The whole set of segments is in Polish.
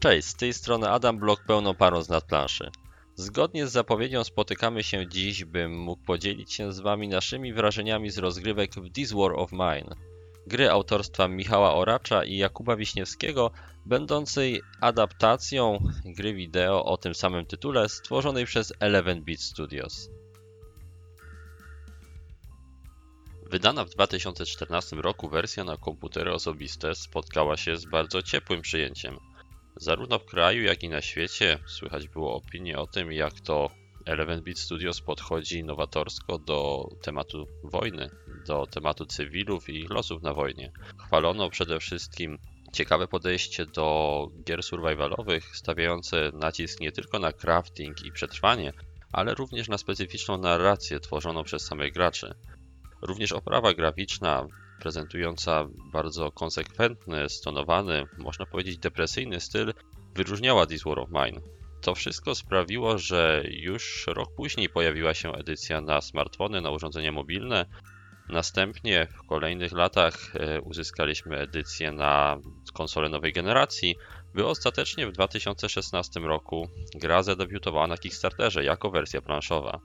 Cześć, z tej strony Adam Blok pełną parą z nadplanszy. Zgodnie z zapowiedzią spotykamy się dziś, bym mógł podzielić się z Wami naszymi wrażeniami z rozgrywek w This War of Mine. Gry autorstwa Michała Oracza i Jakuba Wiśniewskiego, będącej adaptacją gry wideo o tym samym tytule stworzonej przez Eleven Beat Studios. Wydana w 2014 roku wersja na komputery osobiste spotkała się z bardzo ciepłym przyjęciem. Zarówno w kraju, jak i na świecie słychać było opinie o tym, jak to Eleven Beat Studios podchodzi nowatorsko do tematu wojny, do tematu cywilów i ich losów na wojnie. Chwalono przede wszystkim ciekawe podejście do gier survivalowych, stawiające nacisk nie tylko na crafting i przetrwanie, ale również na specyficzną narrację tworzoną przez samych graczy. Również oprawa graficzna, prezentująca bardzo konsekwentny, stonowany, można powiedzieć depresyjny styl, wyróżniała This War of Mine. To wszystko sprawiło, że już rok później pojawiła się edycja na smartfony, na urządzenia mobilne. Następnie w kolejnych latach e, uzyskaliśmy edycję na konsole nowej generacji, by ostatecznie w 2016 roku gra zadebiutowała na Kickstarterze jako wersja planszowa.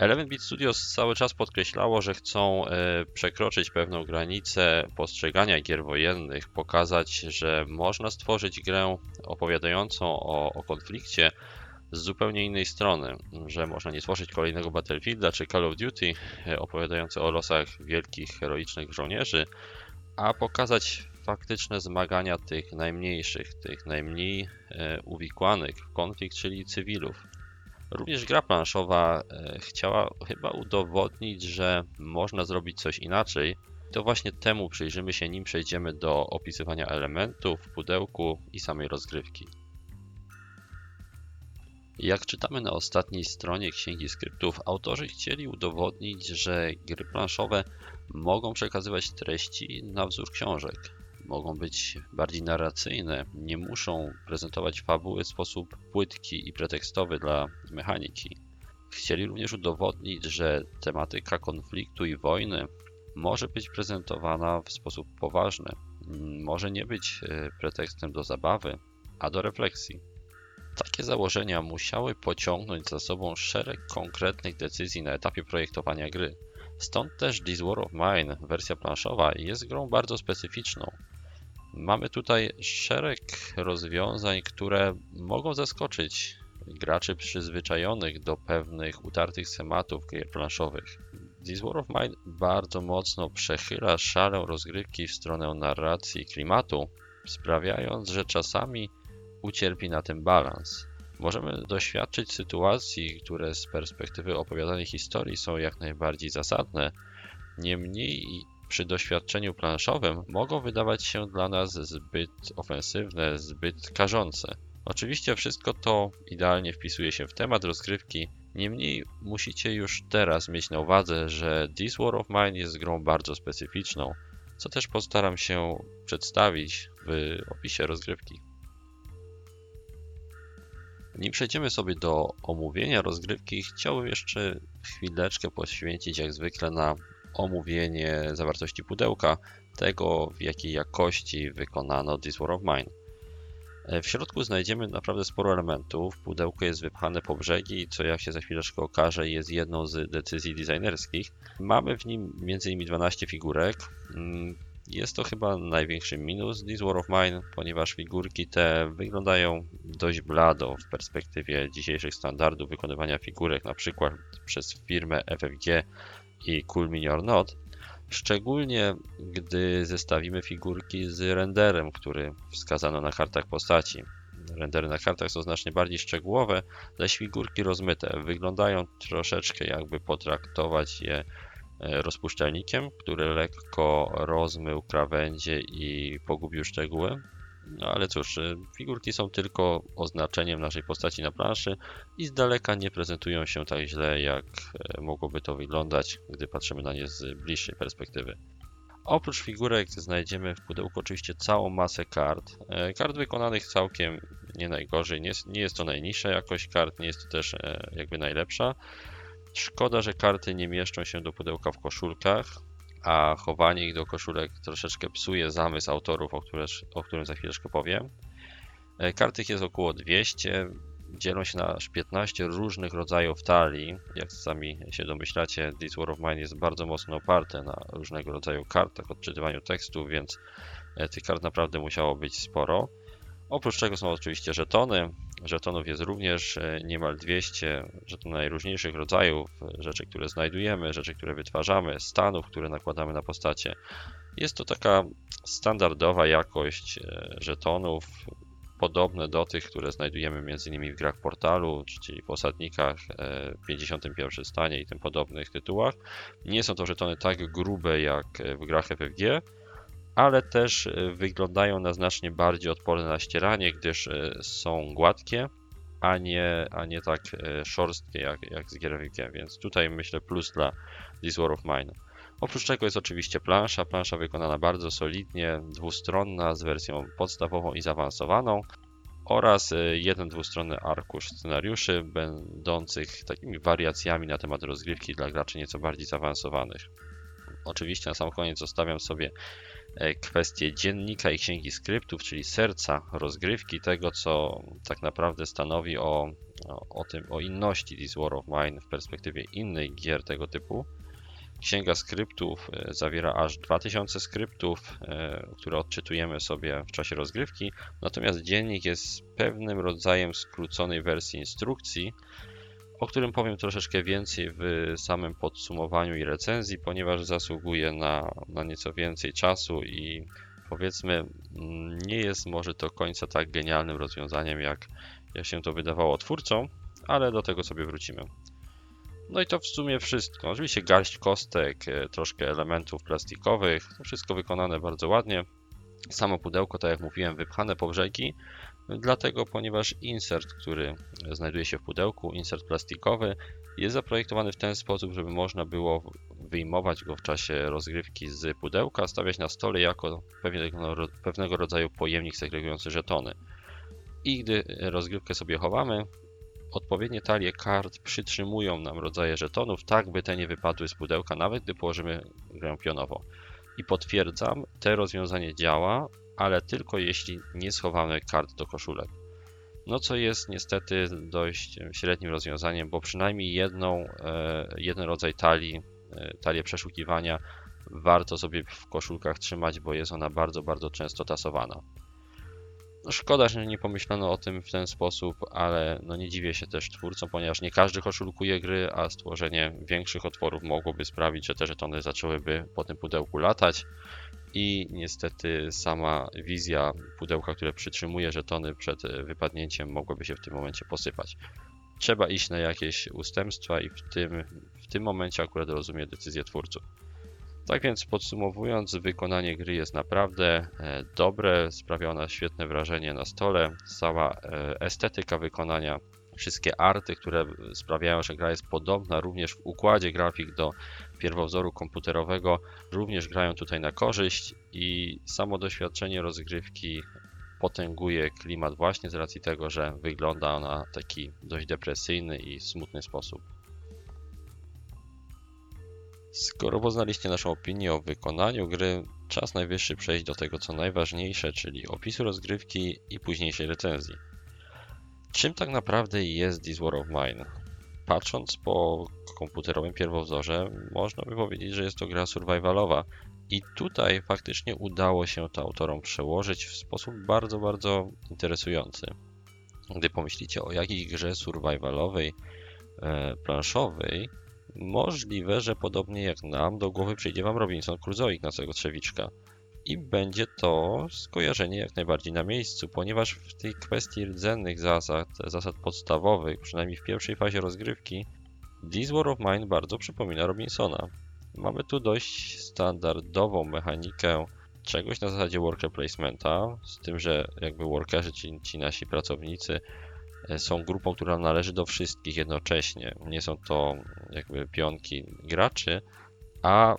Eleven Beat Studios cały czas podkreślało, że chcą e, przekroczyć pewną granicę postrzegania gier wojennych, pokazać, że można stworzyć grę opowiadającą o, o konflikcie z zupełnie innej strony, że można nie stworzyć kolejnego Battlefielda czy Call of Duty e, opowiadające o losach wielkich, heroicznych żołnierzy, a pokazać faktyczne zmagania tych najmniejszych, tych najmniej e, uwikłanych w konflikt, czyli cywilów. Również gra planszowa e, chciała chyba udowodnić, że można zrobić coś inaczej. To właśnie temu przyjrzymy się, nim przejdziemy do opisywania elementów, pudełku i samej rozgrywki. Jak czytamy na ostatniej stronie Księgi Skryptów, autorzy chcieli udowodnić, że gry planszowe mogą przekazywać treści na wzór książek mogą być bardziej narracyjne, nie muszą prezentować fabuły w sposób płytki i pretekstowy dla mechaniki. Chcieli również udowodnić, że tematyka konfliktu i wojny może być prezentowana w sposób poważny, może nie być e, pretekstem do zabawy, a do refleksji. Takie założenia musiały pociągnąć za sobą szereg konkretnych decyzji na etapie projektowania gry. Stąd też This War of Mine, wersja planszowa, jest grą bardzo specyficzną. Mamy tutaj szereg rozwiązań, które mogą zaskoczyć graczy przyzwyczajonych do pewnych utartych schematów gier planszowych. This War of Mine bardzo mocno przechyla szalę rozgrywki w stronę narracji i klimatu, sprawiając, że czasami ucierpi na tym balans. Możemy doświadczyć sytuacji, które z perspektywy opowiadanej historii są jak najbardziej zasadne, niemniej przy doświadczeniu planszowym mogą wydawać się dla nas zbyt ofensywne, zbyt karzące. Oczywiście wszystko to idealnie wpisuje się w temat rozgrywki, niemniej musicie już teraz mieć na uwadze, że This War of Mine jest grą bardzo specyficzną, co też postaram się przedstawić w opisie rozgrywki. Nim przejdziemy sobie do omówienia rozgrywki, chciałbym jeszcze chwileczkę poświęcić jak zwykle na omówienie zawartości pudełka, tego w jakiej jakości wykonano This War of Mine. E, w środku znajdziemy naprawdę sporo elementów. Pudełko jest wypchane po brzegi, co jak się za chwileczkę okaże jest jedną z decyzji designerskich. Mamy w nim m.in. 12 figurek. Mm, jest to chyba największy minus This War of Mine, ponieważ figurki te wyglądają dość blado w perspektywie dzisiejszych standardów wykonywania figurek, na przykład przez firmę FFG i Cool Mini or Not, szczególnie gdy zestawimy figurki z renderem, który wskazano na kartach postaci. Rendery na kartach są znacznie bardziej szczegółowe, zaś figurki rozmyte wyglądają troszeczkę jakby potraktować je e, rozpuszczalnikiem, który lekko rozmył krawędzie i pogubił szczegóły. No ale cóż, y, figurki są tylko oznaczeniem naszej postaci na planszy i z daleka nie prezentują się tak źle, jak e, mogłoby to wyglądać, gdy patrzymy na nie z bliższej perspektywy. Oprócz figurek znajdziemy w pudełku oczywiście całą masę kart. E, kart wykonanych całkiem nie najgorzej. Nie nie jest to najniższa jakość kart, nie jest to też e, jakby najlepsza. Szkoda, że karty nie mieszczą się do pudełka w koszulkach a chowanie ich do koszulek troszeczkę psuje zamysł autorów, o, które, o którym za chwileczkę powiem. E, kart tych jest około 200, dzielą się na aż 15 różnych rodzajów talii. Jak sami się domyślacie, This War of Mine jest bardzo mocno oparte na różnego rodzaju kartach, odczytywaniu tekstu, więc e, tych kart naprawdę musiało być sporo. Oprócz czego są oczywiście żetony. Żetonów jest również e, niemal 200 żetonów najróżniejszych rodzajów, e, rzeczy, które znajdujemy, rzeczy, które wytwarzamy, stanów, które nakładamy na postacie. Jest to taka standardowa jakość żetonów, podobne do tych, które znajdujemy m.in. w grach portalu, czyli posadnikach, 51 stanie i tym podobnych tytułach. Nie są to żetony tak grube jak w grach FFG, ale też e, wyglądają na znacznie bardziej odporne na ścieranie, gdyż e, są gładkie, a nie, a nie tak e, szorstkie jak, jak z gier FFG, więc tutaj myślę plus dla This War of Mine. Oprócz czego jest oczywiście plansza, plansza wykonana bardzo solidnie, dwustronna z wersją podstawową i zaawansowaną oraz jeden dwustronny arkusz scenariuszy będących takimi wariacjami na temat rozgrywki dla graczy nieco bardziej zaawansowanych. Oczywiście na sam koniec zostawiam sobie kwestie dziennika i księgi skryptów, czyli serca rozgrywki, tego co tak naprawdę stanowi o, o, tym, o inności This War of Mine w perspektywie innych gier tego typu. Księga skryptów e, zawiera aż 2000 skryptów, e, które odczytujemy sobie w czasie rozgrywki, natomiast dziennik jest pewnym rodzajem skróconej wersji instrukcji, o którym powiem troszeczkę więcej w samym podsumowaniu i recenzji, ponieważ zasługuje na, na nieco więcej czasu i powiedzmy mm, nie jest może do końca tak genialnym rozwiązaniem, jak, jak się to wydawało twórcom, ale do tego sobie wrócimy. No i to w sumie wszystko. Oczywiście garść kostek, e, troszkę elementów plastikowych, to wszystko wykonane bardzo ładnie. Samo pudełko, tak jak mówiłem, wypchane po brzegi, Dlatego, ponieważ insert, który znajduje się w pudełku, insert plastikowy, jest zaprojektowany w ten sposób, żeby można było wyjmować go w czasie rozgrywki z pudełka, stawiać na stole jako pewnego rodzaju pojemnik segregujący żetony. I gdy rozgrywkę sobie chowamy, odpowiednie talie kart przytrzymują nam rodzaje żetonów, tak by te nie wypadły z pudełka, nawet gdy położymy grę pionowo. I potwierdzam, te rozwiązanie działa, ale tylko jeśli nie schowamy kart do koszulek. No co jest niestety dość średnim rozwiązaniem, bo przynajmniej jedną, e, jeden rodzaj talii, e, talię przeszukiwania warto sobie w koszulkach trzymać, bo jest ona bardzo, bardzo często tasowana. No szkoda, że nie pomyślano o tym w ten sposób, ale no nie dziwię się też twórcom, ponieważ nie każdy koszulkuje gry, a stworzenie większych otworów mogłoby sprawić, że te żetony zaczęłyby po tym pudełku latać i niestety sama wizja pudełka, które przytrzymuje żetony przed wypadnięciem mogłaby się w tym momencie posypać. Trzeba iść na jakieś ustępstwa i w tym, w tym momencie akurat rozumiem decyzję twórców. Tak więc podsumowując, wykonanie gry jest naprawdę e, dobre, sprawia ona świetne wrażenie na stole. Cała e, estetyka wykonania, wszystkie arty, które sprawiają, że gra jest podobna również w układzie grafik do pierwowzoru komputerowego, również grają tutaj na korzyść i samo doświadczenie rozgrywki potęguje klimat właśnie z racji tego, że wygląda ona w taki dość depresyjny i smutny sposób. Skoro poznaliście naszą opinię o wykonaniu gry, czas najwyższy przejść do tego co najważniejsze, czyli opisu rozgrywki i późniejszej recenzji. Czym tak naprawdę jest This War of Mine? Patrząc po komputerowym pierwowzorze, można by powiedzieć, że jest to gra survivalowa. I tutaj faktycznie udało się to autorom przełożyć w sposób bardzo, bardzo interesujący. Gdy pomyślicie o jakiej grze survivalowej, e, planszowej, Możliwe, że podobnie jak nam do głowy przyjdzie Wam Robinson Crusoe Ignacego Trzewiczka. I będzie to skojarzenie jak najbardziej na miejscu, ponieważ w tej kwestii rdzennych zasad, zasad podstawowych, przynajmniej w pierwszej fazie rozgrywki, This War of Mine bardzo przypomina Robinsona. Mamy tu dość standardową mechanikę czegoś na zasadzie worker placementa, z tym, że jakby workerzy, ci, ci nasi pracownicy, są grupą, która należy do wszystkich jednocześnie. Nie są to jakby pionki graczy, a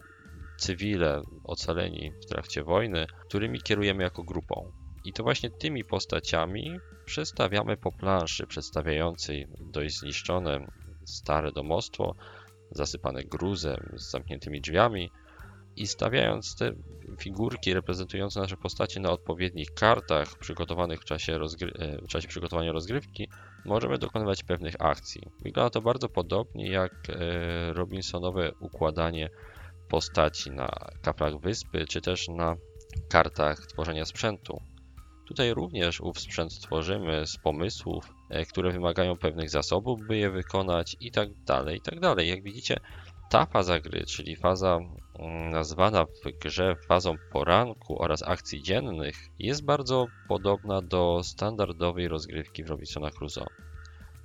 cywile ocaleni w trakcie wojny, którymi kierujemy jako grupą. I to właśnie tymi postaciami przedstawiamy po planszy przedstawiającej dość zniszczone stare domostwo, zasypane gruzem, z zamkniętymi drzwiami. I stawiając te figurki reprezentujące nasze postacie na odpowiednich kartach przygotowanych w czasie, w czasie przygotowania rozgrywki, możemy dokonywać pewnych akcji. Wygląda to bardzo podobnie jak Robinsonowe układanie postaci na kaplach wyspy, czy też na kartach tworzenia sprzętu. Tutaj również ów sprzęt tworzymy z pomysłów, e, które wymagają pewnych zasobów, by je wykonać i tak dalej, i tak dalej. Jak widzicie, ta faza gry, czyli faza mm, nazwana w grze fazą poranku oraz akcji dziennych, jest bardzo podobna do standardowej rozgrywki w Robinsona Crusoe.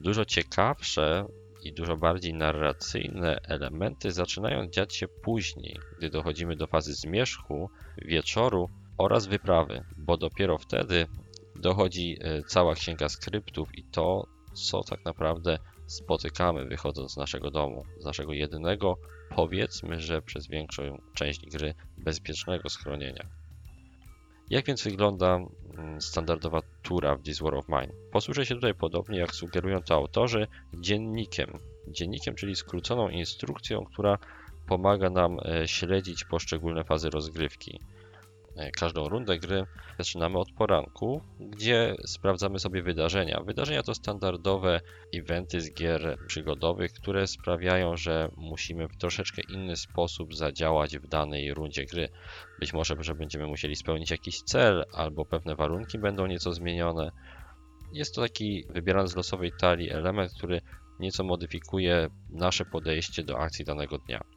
Dużo ciekawsze i dużo bardziej narracyjne elementy zaczynają dziać się później, gdy dochodzimy do fazy zmierzchu, wieczoru oraz wyprawy, bo dopiero wtedy dochodzi e, cała księga skryptów i to, co tak naprawdę spotykamy wychodząc z naszego domu, z naszego jedynego, powiedzmy, że przez większą część gry bezpiecznego schronienia. Jak więc wygląda mm, standardowa tura w This War of Mine? Posłużę się tutaj podobnie jak sugerują to autorzy dziennikiem. Dziennikiem, czyli skróconą instrukcją, która pomaga nam e, śledzić poszczególne fazy rozgrywki. E, każdą rundę gry zaczynamy od poranku, gdzie sprawdzamy sobie wydarzenia. Wydarzenia to standardowe eventy z gier przygodowych, które sprawiają, że musimy w troszeczkę inny sposób zadziałać w danej rundzie gry. Być może, że będziemy musieli spełnić jakiś cel, albo pewne warunki będą nieco zmienione. Jest to taki wybierany z losowej talii element, który nieco modyfikuje nasze podejście do akcji danego dnia.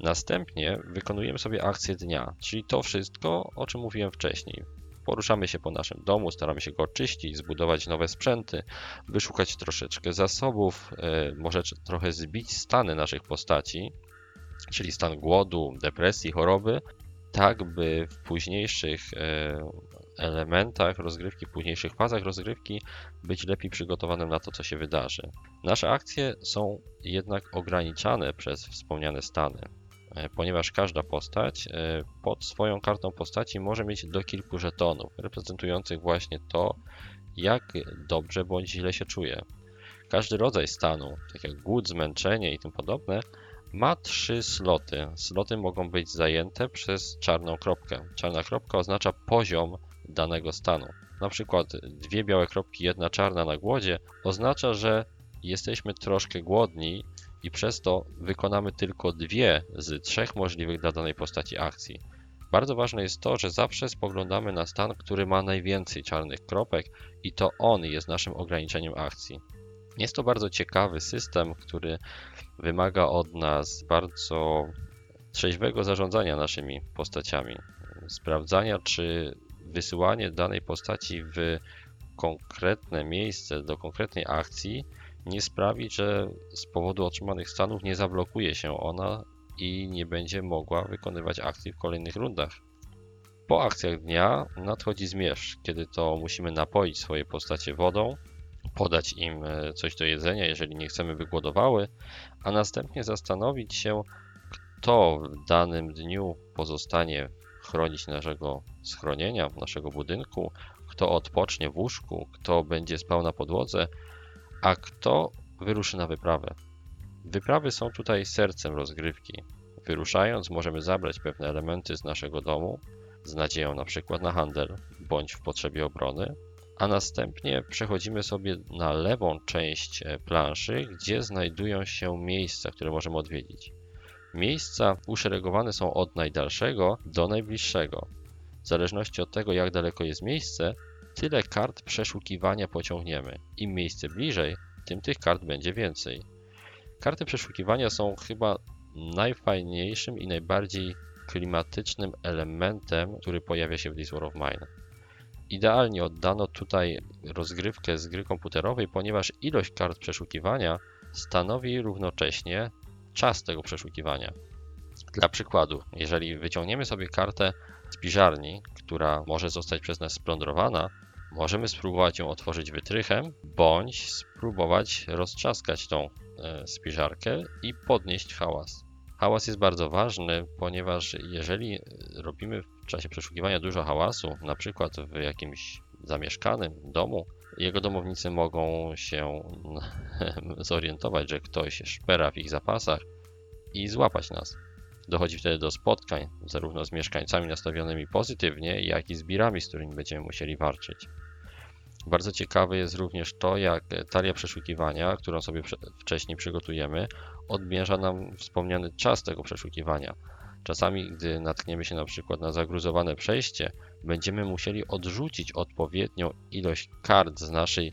Następnie wykonujemy sobie akcję dnia, czyli to wszystko, o czym mówiłem wcześniej. Poruszamy się po naszym domu, staramy się go oczyścić, zbudować nowe sprzęty, wyszukać troszeczkę zasobów, e, może trochę zbić stany naszych postaci, czyli stan głodu, depresji, choroby, tak by w późniejszych e, elementach rozgrywki, w późniejszych fazach rozgrywki być lepiej przygotowanym na to, co się wydarzy. Nasze akcje są jednak ograniczane przez wspomniane stany. E, ponieważ każda postać e, pod swoją kartą postaci może mieć do kilku żetonów, reprezentujących właśnie to, jak dobrze bądź źle się czuje. Każdy rodzaj stanu, tak jak głód, zmęczenie i tym podobne, ma trzy sloty. Sloty mogą być zajęte przez czarną kropkę. Czarna kropka oznacza poziom danego stanu. Na przykład dwie białe kropki, jedna czarna na głodzie oznacza, że jesteśmy troszkę głodni i przez to wykonamy tylko dwie z trzech możliwych dla danej postaci akcji. Bardzo ważne jest to, że zawsze spoglądamy na stan, który ma najwięcej czarnych kropek i to on jest naszym ograniczeniem akcji. Jest to bardzo ciekawy system, który wymaga od nas bardzo trzeźwego zarządzania naszymi postaciami. Sprawdzania, czy wysyłanie danej postaci w konkretne miejsce do konkretnej akcji nie sprawi, że z powodu otrzymanych stanów nie zablokuje się ona i nie będzie mogła wykonywać akcji w kolejnych rundach. Po akcjach dnia nadchodzi zmierzch, kiedy to musimy napoić swoje postacie wodą, podać im e, coś do jedzenia, jeżeli nie chcemy wygłodowały, a następnie zastanowić się, kto w danym dniu pozostanie chronić naszego schronienia, naszego budynku, kto odpocznie w łóżku, kto będzie spał na podłodze, a kto wyruszy na wyprawę. Wyprawy są tutaj sercem rozgrywki. Wyruszając możemy zabrać pewne elementy z naszego domu, z nadzieją na przykład na handel bądź w potrzebie obrony, a następnie przechodzimy sobie na lewą część e, planszy, gdzie znajdują się miejsca, które możemy odwiedzić. Miejsca uszeregowane są od najdalszego do najbliższego. W zależności od tego, jak daleko jest miejsce, tyle kart przeszukiwania pociągniemy. Im miejsce bliżej, tym tych kart będzie więcej. Karty przeszukiwania są chyba najfajniejszym i najbardziej klimatycznym elementem, który pojawia się w This War of Mine. Idealnie oddano tutaj rozgrywkę z gry komputerowej, ponieważ ilość kart przeszukiwania stanowi równocześnie czas tego przeszukiwania. Dla przykładu, jeżeli wyciągniemy sobie kartę z piżarni, która może zostać przez nas splądrowana, Możemy spróbować ją otworzyć wytrychem, bądź spróbować roztrzaskać tą e, spiżarkę i podnieść hałas. Hałas jest bardzo ważny, ponieważ jeżeli robimy w czasie przeszukiwania dużo hałasu, na przykład w jakimś zamieszkanym domu, jego domownicy mogą się zorientować, że ktoś szpera w ich zapasach i złapać nas. Dochodzi wtedy do spotkań zarówno z mieszkańcami nastawionymi pozytywnie, jak i z birami, z którymi będziemy musieli walczyć. Bardzo ciekawe jest również to, jak talia przeszukiwania, którą sobie wcześniej przygotujemy, odmierza nam wspomniany czas tego przeszukiwania. Czasami, gdy natkniemy się na przykład na zagruzowane przejście, będziemy musieli odrzucić odpowiednią ilość kart z naszej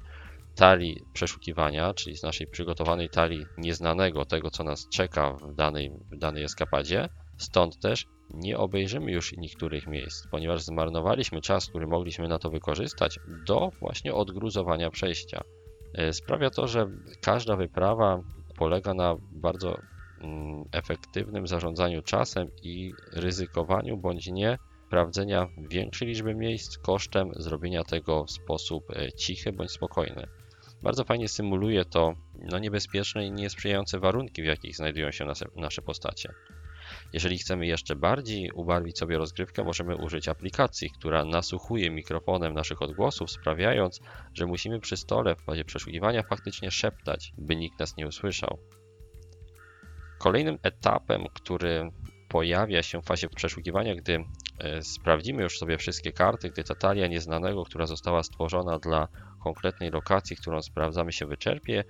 talii przeszukiwania, czyli z naszej przygotowanej talii nieznanego, tego co nas czeka w danej, w danej eskapadzie. Stąd też nie obejrzymy już niektórych miejsc, ponieważ zmarnowaliśmy czas, który mogliśmy na to wykorzystać do właśnie odgruzowania przejścia. E, sprawia to, że każda wyprawa polega na bardzo mm, efektywnym zarządzaniu czasem i ryzykowaniu bądź nie sprawdzenia większej liczby miejsc kosztem zrobienia tego w sposób e, cichy bądź spokojny. Bardzo fajnie symuluje to no, niebezpieczne i niesprzyjające warunki, w jakich znajdują się nasze, nasze postacie. Jeżeli chcemy jeszcze bardziej ubarwić sobie rozgrywkę, możemy użyć aplikacji, która nasłuchuje mikrofonem naszych odgłosów, sprawiając, że musimy przy stole w fazie przeszukiwania faktycznie szeptać, by nikt nas nie usłyszał. Kolejnym etapem, który pojawia się w fazie przeszukiwania, gdy e, sprawdzimy już sobie wszystkie karty, gdy ta talia nieznanego, która została stworzona dla konkretnej lokacji, którą sprawdzamy się wyczerpie,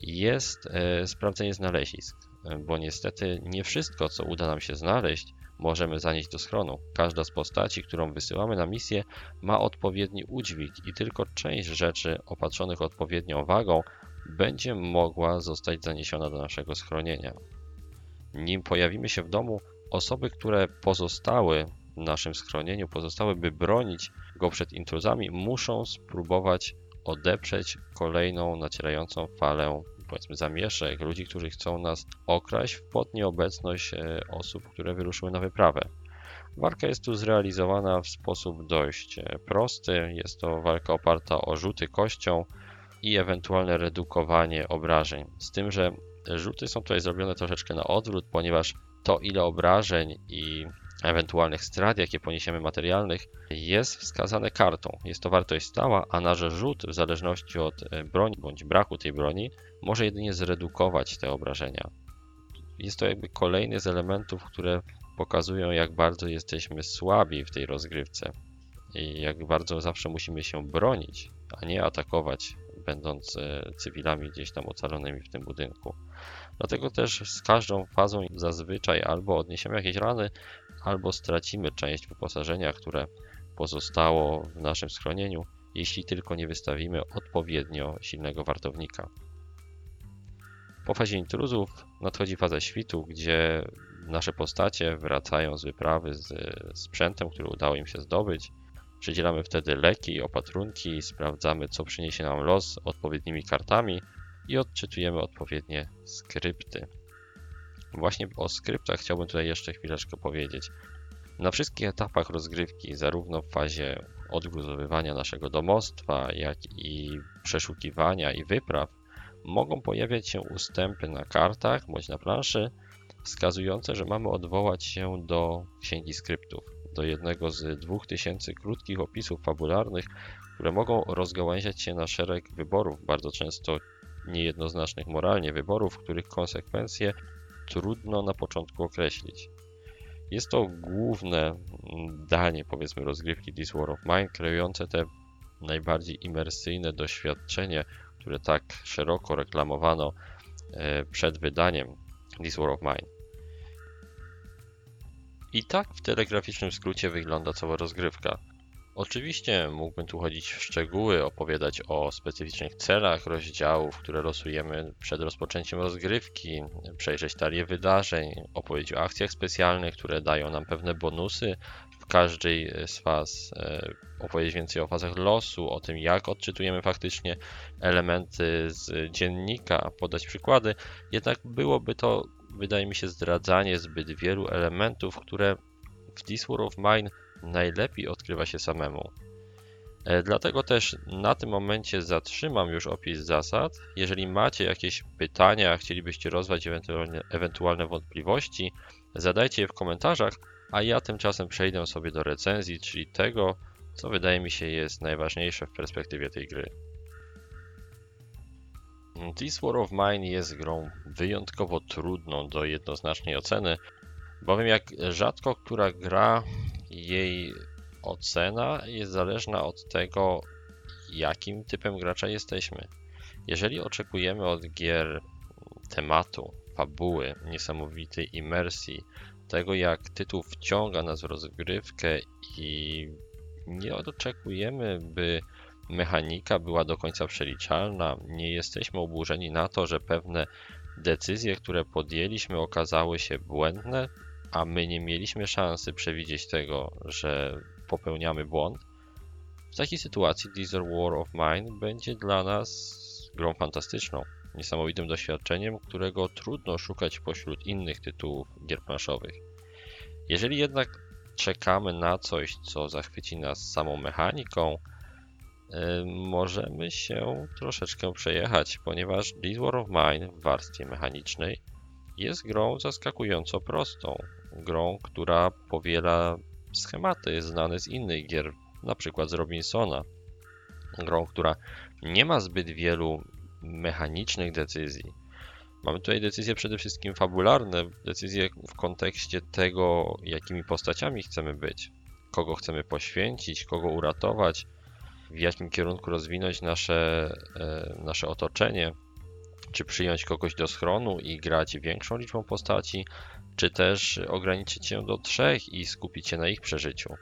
jest e, sprawdzenie znalezisk, e, bo niestety nie wszystko, co uda nam się znaleźć, możemy zanieść do schronu. Każda z postaci, którą wysyłamy na misję, ma odpowiedni udźwig i tylko część rzeczy opatrzonych odpowiednią wagą będzie mogła zostać zaniesiona do naszego schronienia. Nim pojawimy się w domu, osoby, które pozostały w naszym schronieniu, pozostały by bronić go przed intruzami, muszą spróbować odeprzeć kolejną nacierającą falę powiedzmy zamieszek, ludzi, którzy chcą nas okraść pod nieobecność e, osób, które wyruszyły na wyprawę. Walka jest tu zrealizowana w sposób dość e, prosty. Jest to walka oparta o rzuty kością i ewentualne redukowanie obrażeń. Z tym, że rzuty są tutaj zrobione troszeczkę na odwrót, ponieważ to ile obrażeń i ewentualnych strat, jakie poniesiemy materialnych, jest wskazane kartą. Jest to wartość stała, a nasz rzut, w zależności od e, broni bądź braku tej broni, może jedynie zredukować te obrażenia. Jest to jakby kolejny z elementów, które pokazują, jak bardzo jesteśmy słabi w tej rozgrywce i jak bardzo zawsze musimy się bronić, a nie atakować, będąc e, cywilami gdzieś tam ocalonymi w tym budynku. Dlatego też z każdą fazą zazwyczaj albo odniesiemy jakieś rany, albo stracimy część wyposażenia, które pozostało w naszym schronieniu, jeśli tylko nie wystawimy odpowiednio silnego wartownika. Po fazie intruzów nadchodzi faza świtu, gdzie nasze postacie wracają z wyprawy z sprzętem, który udało im się zdobyć. Przydzielamy wtedy leki, opatrunki, sprawdzamy co przyniesie nam los odpowiednimi kartami i odczytujemy odpowiednie skrypty. Właśnie o skryptach chciałbym tutaj jeszcze chwileczkę powiedzieć. Na wszystkich etapach rozgrywki, zarówno w fazie odgruzowywania naszego domostwa, jak i przeszukiwania i wypraw, mogą pojawiać się ustępy na kartach bądź na planszy, wskazujące, że mamy odwołać się do księgi skryptów, do jednego z 2000 krótkich opisów fabularnych, które mogą rozgałęziać się na szereg wyborów, bardzo często niejednoznacznych moralnie wyborów, których konsekwencje trudno na początku określić. Jest to główne danie, powiedzmy, rozgrywki This War of Mine, kreujące te najbardziej imersyjne doświadczenie, które tak szeroko reklamowano e, przed wydaniem This War of Mine. I tak w telegraficznym skrócie wygląda cała rozgrywka. Oczywiście mógłbym tu chodzić w szczegóły, opowiadać o specyficznych celach rozdziałów, które losujemy przed rozpoczęciem rozgrywki, przejrzeć talię wydarzeń, opowiedzieć o akcjach specjalnych, które dają nam pewne bonusy w każdej z faz, e, opowiedzieć więcej o fazach losu, o tym jak odczytujemy faktycznie elementy z dziennika, podać przykłady. Jednak byłoby to, wydaje mi się, zdradzanie zbyt wielu elementów, które w This War of Mine najlepiej odkrywa się samemu. E, dlatego też na tym momencie zatrzymam już opis zasad. Jeżeli macie jakieś pytania, chcielibyście rozwać ewentualne, ewentualne wątpliwości, zadajcie je w komentarzach, a ja tymczasem przejdę sobie do recenzji, czyli tego, co wydaje mi się jest najważniejsze w perspektywie tej gry. This War of Mine jest grą wyjątkowo trudną do jednoznacznej oceny, Bowiem jak rzadko która gra, jej ocena jest zależna od tego, jakim typem gracza jesteśmy. Jeżeli oczekujemy od gier tematu, fabuły, niesamowitej imersji, tego jak tytuł wciąga nas w rozgrywkę i nie oczekujemy, by mechanika była do końca przeliczalna, nie jesteśmy oburzeni na to, że pewne decyzje, które podjęliśmy, okazały się błędne, a my nie mieliśmy szansy przewidzieć tego, że popełniamy błąd. W takiej sytuacji Desert War of Mine będzie dla nas grą fantastyczną, niesamowitym doświadczeniem, którego trudno szukać pośród innych tytułów gier planszowych. Jeżeli jednak czekamy na coś, co zachwyci nas samą mechaniką, możemy się troszeczkę przejechać, ponieważ This War of Mine w warstwie mechanicznej jest grą zaskakująco prostą. Grą, która powiela schematy znane z innych gier, na przykład z Robinsona. Grą, która nie ma zbyt wielu mechanicznych decyzji. Mamy tutaj decyzje przede wszystkim fabularne, decyzje w kontekście tego, jakimi postaciami chcemy być, kogo chcemy poświęcić, kogo uratować, w jakim kierunku rozwinąć nasze, e, nasze otoczenie, czy przyjąć kogoś do schronu i grać większą liczbą postaci, czy też ograniczyć się do trzech i skupić się na ich przeżyciu.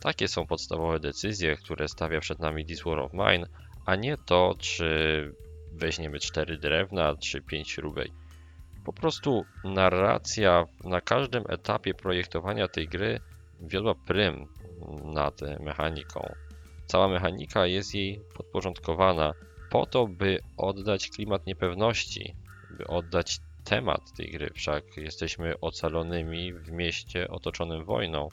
Takie są podstawowe decyzje, które stawia przed nami This War of Mine, a nie to, czy weźmiemy cztery drewna, czy pięć śrubej. Po prostu narracja na każdym etapie projektowania tej gry wiodła prym nad mechaniką. Cała mechanika jest jej podporządkowana po to, by oddać klimat niepewności, by oddać temat tej gry. Wszak jesteśmy ocalonymi w mieście otoczonym wojną,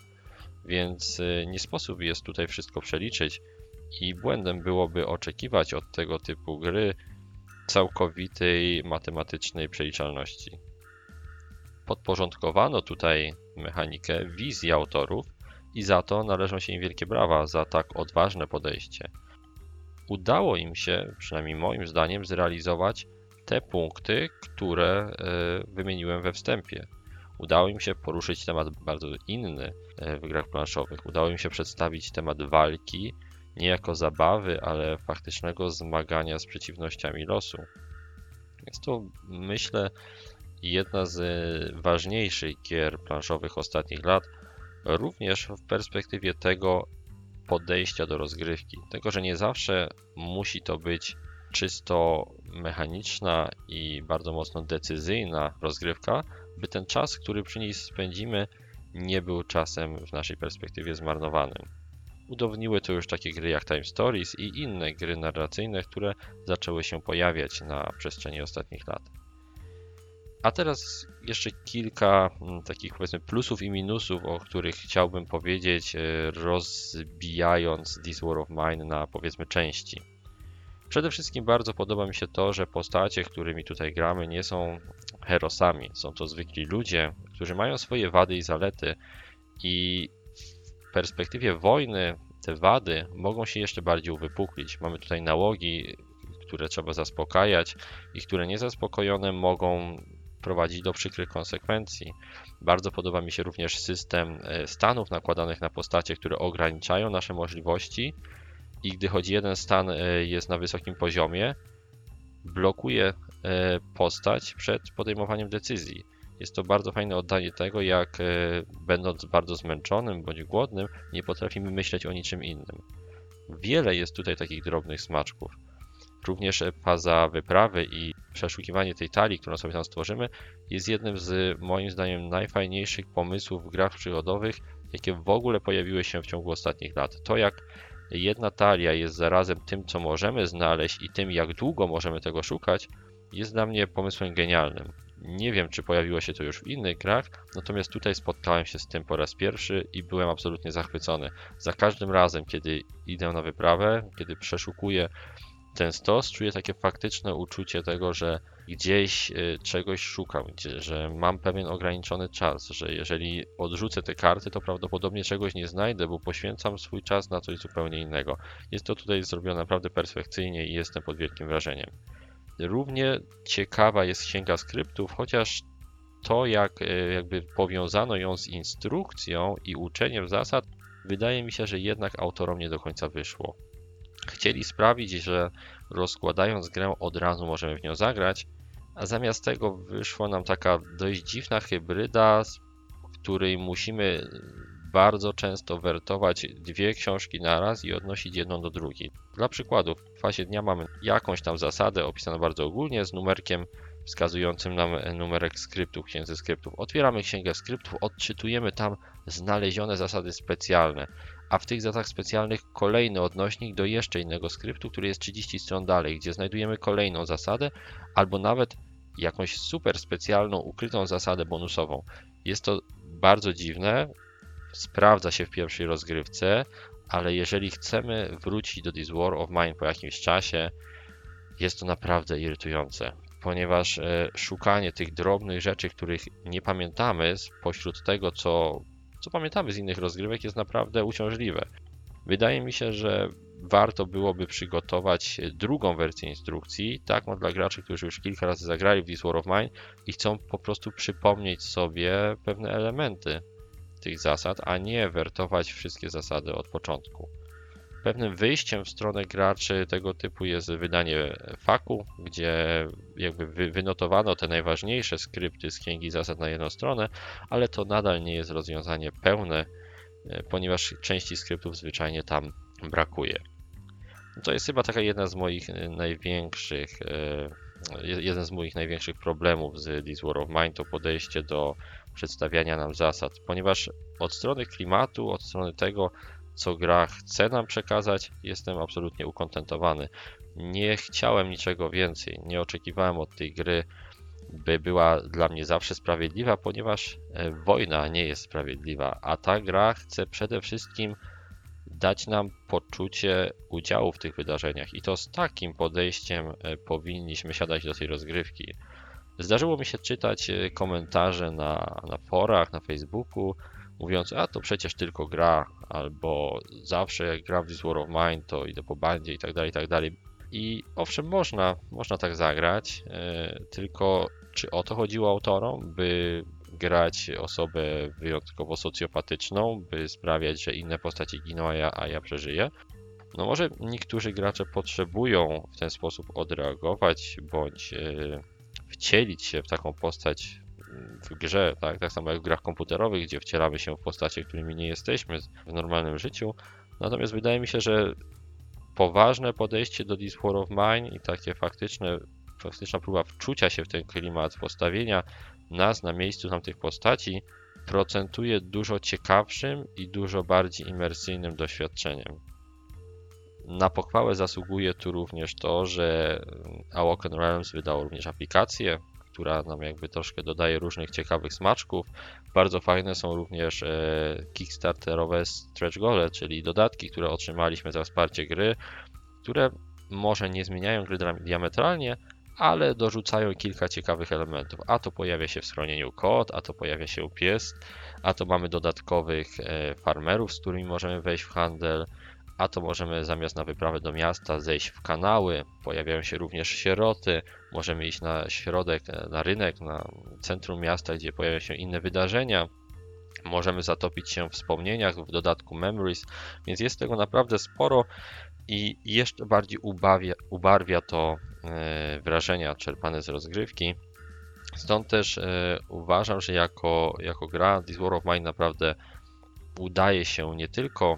więc y, nie sposób jest tutaj wszystko przeliczyć i błędem byłoby oczekiwać od tego typu gry całkowitej matematycznej przeliczalności. Podporządkowano tutaj mechanikę wizji autorów i za to należą się im wielkie brawa za tak odważne podejście. Udało im się, przynajmniej moim zdaniem, zrealizować te punkty, które e, wymieniłem we wstępie. Udało im się poruszyć temat bardzo inny e, w grach planszowych. Udało im się przedstawić temat walki nie jako zabawy, ale faktycznego zmagania z przeciwnościami losu. Jest to, myślę, jedna z ważniejszych gier planszowych ostatnich lat, również w perspektywie tego podejścia do rozgrywki. Tego, że nie zawsze musi to być czysto mechaniczna i bardzo mocno decyzyjna rozgrywka, by ten czas, który przy niej spędzimy, nie był czasem w naszej perspektywie zmarnowanym. Udowodniły to już takie gry jak Time Stories i inne gry narracyjne, które zaczęły się pojawiać na przestrzeni ostatnich lat. A teraz jeszcze kilka mm, takich powiedzmy plusów i minusów, o których chciałbym powiedzieć, e, rozbijając This War of Mine na powiedzmy części. Przede wszystkim bardzo podoba mi się to, że postacie, którymi tutaj gramy, nie są herosami. Są to zwykli ludzie, którzy mają swoje wady i zalety i w perspektywie wojny te wady mogą się jeszcze bardziej uwypuklić. Mamy tutaj nałogi, które trzeba zaspokajać i które niezaspokojone mogą prowadzić do przykrych konsekwencji. Bardzo podoba mi się również system e, stanów nakładanych na postacie, które ograniczają nasze możliwości i gdy choć jeden stan e, jest na wysokim poziomie, blokuje e, postać przed podejmowaniem decyzji. Jest to bardzo fajne oddanie tego, jak będąc bardzo zmęczonym bądź głodnym, nie potrafimy myśleć o niczym innym. Wiele jest tutaj takich drobnych smaczków. Również faza wyprawy i przeszukiwanie tej talii, którą sobie tam stworzymy, jest jednym z moim zdaniem najfajniejszych pomysłów w grach przygodowych, jakie w ogóle pojawiły się w ciągu ostatnich lat. To jak jedna talia jest zarazem tym, co możemy znaleźć i tym, jak długo możemy tego szukać, jest dla mnie pomysłem genialnym. Nie wiem, czy pojawiło się to już w innych grach, natomiast tutaj spotkałem się z tym po raz pierwszy i byłem absolutnie zachwycony. Za każdym razem, kiedy idę na wyprawę, kiedy przeszukuję ten stos czuję takie faktyczne uczucie tego, że gdzieś y, czegoś szukam, że mam pewien ograniczony czas, że jeżeli odrzucę te karty, to prawdopodobnie czegoś nie znajdę, bo poświęcam swój czas na coś zupełnie innego. Jest to tutaj zrobione naprawdę perfekcyjnie i jestem pod wielkim wrażeniem. Równie ciekawa jest księga skryptów, chociaż to, jak e, jakby powiązano ją z instrukcją i uczeniem zasad, wydaje mi się, że jednak autorom nie do końca wyszło. Chcieli sprawić, że rozkładając grę od razu możemy w nią zagrać, a zamiast tego wyszła nam taka dość dziwna hybryda, w której musimy bardzo często wertować dwie książki naraz i odnosić jedną do drugiej. Dla przykładu, w fazie dnia mamy jakąś tam zasadę opisaną bardzo ogólnie z numerkiem wskazującym nam numerek skryptów, księdze skryptów. Otwieramy księgę skryptów, odczytujemy tam znalezione zasady specjalne, a w tych zasadach specjalnych kolejny odnośnik do jeszcze innego skryptu, który jest 30 stron dalej, gdzie znajdujemy kolejną zasadę albo nawet jakąś super specjalną, ukrytą zasadę bonusową. Jest to bardzo dziwne, sprawdza się w pierwszej rozgrywce, ale jeżeli chcemy wrócić do This War of Mine po jakimś czasie, jest to naprawdę irytujące, ponieważ e, szukanie tych drobnych rzeczy, których nie pamiętamy spośród tego, co, co pamiętamy z innych rozgrywek, jest naprawdę uciążliwe. Wydaje mi się, że warto byłoby przygotować drugą wersję instrukcji, taką dla graczy, którzy już kilka razy zagrali w This War of Mine i chcą po prostu przypomnieć sobie pewne elementy tych zasad, a nie wertować wszystkie zasady od początku. Pewnym wyjściem w stronę graczy tego typu jest wydanie faku, gdzie jakby wynotowano te najważniejsze skrypty z księgi zasad na jedną stronę, ale to nadal nie jest rozwiązanie pełne, e, ponieważ części skryptów zwyczajnie tam brakuje. To jest chyba taka jedna z moich e, największych, e, jeden z moich największych problemów z This War of Mine, to podejście do przedstawiania nam zasad, ponieważ od strony klimatu, od strony tego, co gra chce nam przekazać, jestem absolutnie ukontentowany. Nie chciałem niczego więcej, nie oczekiwałem od tej gry, by była dla mnie zawsze sprawiedliwa, ponieważ e, wojna nie jest sprawiedliwa, a ta gra chce przede wszystkim dać nam poczucie udziału w tych wydarzeniach i to z takim podejściem e, powinniśmy siadać do tej rozgrywki. Zdarzyło mi się czytać e, komentarze na, na forach, na Facebooku, mówiąc, a to przecież tylko gra, albo zawsze jak gram w This War of Mine, to idę po bandzie i tak dalej, i tak dalej. I owszem, można, można tak zagrać, e, tylko czy o to chodziło autorom, by grać osobę wyjątkowo socjopatyczną, by sprawiać, że inne postacie giną, a ja, a ja przeżyję? No może niektórzy gracze potrzebują w ten sposób odreagować, bądź e, wcielić się w taką postać w grze, tak? tak samo jak w grach komputerowych, gdzie wcielamy się w postacie, którymi nie jesteśmy w normalnym życiu. Natomiast wydaje mi się, że poważne podejście do This War of Mine i takie faktyczne, faktyczna próba wczucia się w ten klimat, postawienia nas na miejscu tamtych postaci procentuje dużo ciekawszym i dużo bardziej imersyjnym doświadczeniem. Na pochwałę zasługuje tu również to, że Awoken Realms wydało również aplikację, która nam jakby troszkę dodaje różnych ciekawych smaczków. Bardzo fajne są również e, kickstarterowe stretch gole, czyli dodatki, które otrzymaliśmy za wsparcie gry, które może nie zmieniają gry diametralnie, ale dorzucają kilka ciekawych elementów. A to pojawia się w schronieniu kod, a to pojawia się pies, a to mamy dodatkowych e, farmerów, z którymi możemy wejść w handel, a to możemy zamiast na wyprawę do miasta zejść w kanały. Pojawiają się również sieroty. Możemy iść na środek, na rynek, na centrum miasta, gdzie pojawiają się inne wydarzenia. Możemy zatopić się w wspomnieniach, w dodatku Memories, więc jest tego naprawdę sporo i jeszcze bardziej ubarwia, ubarwia to e, wrażenia czerpane z rozgrywki. Stąd też e, uważam, że jako, jako gra This War of Mine naprawdę udaje się nie tylko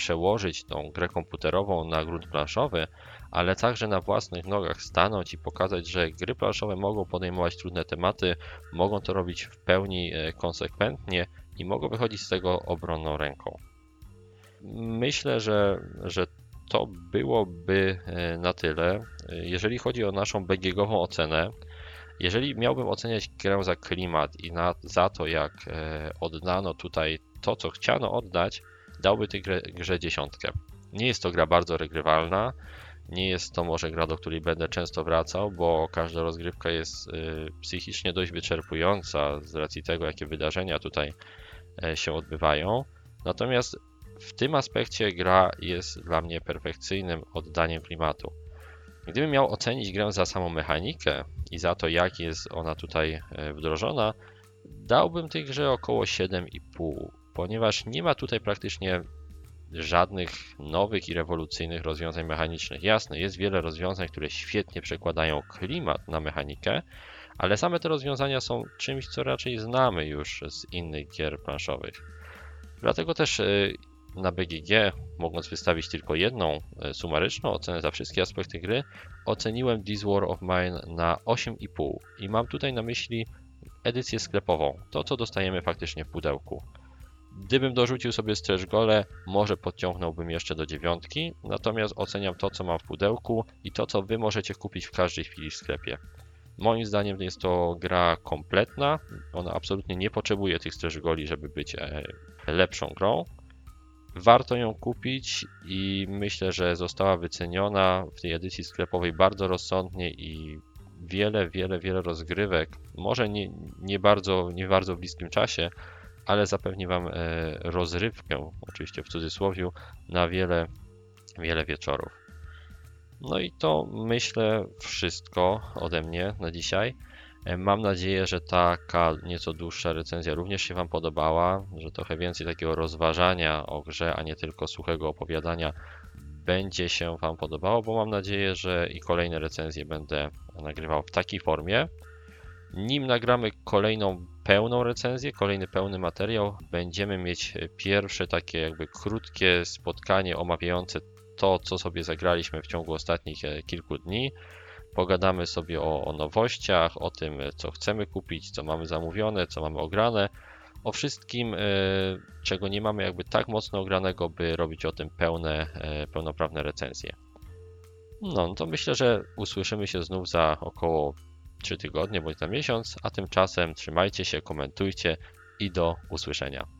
przełożyć tą grę komputerową na grunt planszowy, ale także na własnych nogach stanąć i pokazać, że gry planszowe mogą podejmować trudne tematy, mogą to robić w pełni e, konsekwentnie i mogą wychodzić z tego obronną ręką. Myślę, że, że to byłoby e, na tyle. Jeżeli chodzi o naszą BGG-ową ocenę, jeżeli miałbym oceniać grę za klimat i na, za to, jak e, oddano tutaj to, co chciano oddać, dałby tej grze, grze dziesiątkę. Nie jest to gra bardzo regrywalna, nie jest to może gra, do której będę często wracał, bo każda rozgrywka jest y, psychicznie dość wyczerpująca z racji tego, jakie wydarzenia tutaj e, się odbywają. Natomiast w tym aspekcie gra jest dla mnie perfekcyjnym oddaniem klimatu. Gdybym miał ocenić grę za samą mechanikę i za to, jak jest ona tutaj e, wdrożona, dałbym tej grze około 7,5, ponieważ nie ma tutaj praktycznie żadnych nowych i rewolucyjnych rozwiązań mechanicznych. Jasne, jest wiele rozwiązań, które świetnie przekładają klimat na mechanikę, ale same te rozwiązania są czymś, co raczej znamy już z innych gier planszowych. Dlatego też y, na BGG, mogąc wystawić tylko jedną y, sumaryczną ocenę za wszystkie aspekty gry, oceniłem This War of Mine na 8,5 i mam tutaj na myśli edycję sklepową, to co dostajemy faktycznie w pudełku. Gdybym dorzucił sobie stretch gole, może podciągnąłbym jeszcze do dziewiątki, natomiast oceniam to, co mam w pudełku i to, co Wy możecie kupić w każdej chwili w sklepie. Moim zdaniem jest to gra kompletna, ona absolutnie nie potrzebuje tych stretch goli, żeby być e, lepszą grą. Warto ją kupić i myślę, że została wyceniona w tej edycji sklepowej bardzo rozsądnie i wiele, wiele, wiele rozgrywek, może nie, nie, bardzo, nie bardzo w bliskim czasie, ale zapewni Wam e, rozrywkę, oczywiście w cudzysłowie, na wiele, wiele wieczorów. No i to myślę wszystko ode mnie na dzisiaj. E, mam nadzieję, że taka nieco dłuższa recenzja również się Wam podobała, że trochę więcej takiego rozważania o grze, a nie tylko suchego opowiadania będzie się Wam podobało, bo mam nadzieję, że i kolejne recenzje będę nagrywał w takiej formie. Nim nagramy kolejną pełną recenzję, kolejny pełny materiał, będziemy mieć pierwsze takie jakby krótkie spotkanie omawiające to, co sobie zagraliśmy w ciągu ostatnich e, kilku dni. Pogadamy sobie o, o nowościach, o tym, co chcemy kupić, co mamy zamówione, co mamy ograne, o wszystkim, e, czego nie mamy jakby tak mocno ogranego, by robić o tym pełne, e, pełnoprawne recenzje. No, to myślę, że usłyszymy się znów za około 3 tygodnie bądź za miesiąc, a tymczasem trzymajcie się, komentujcie i do usłyszenia.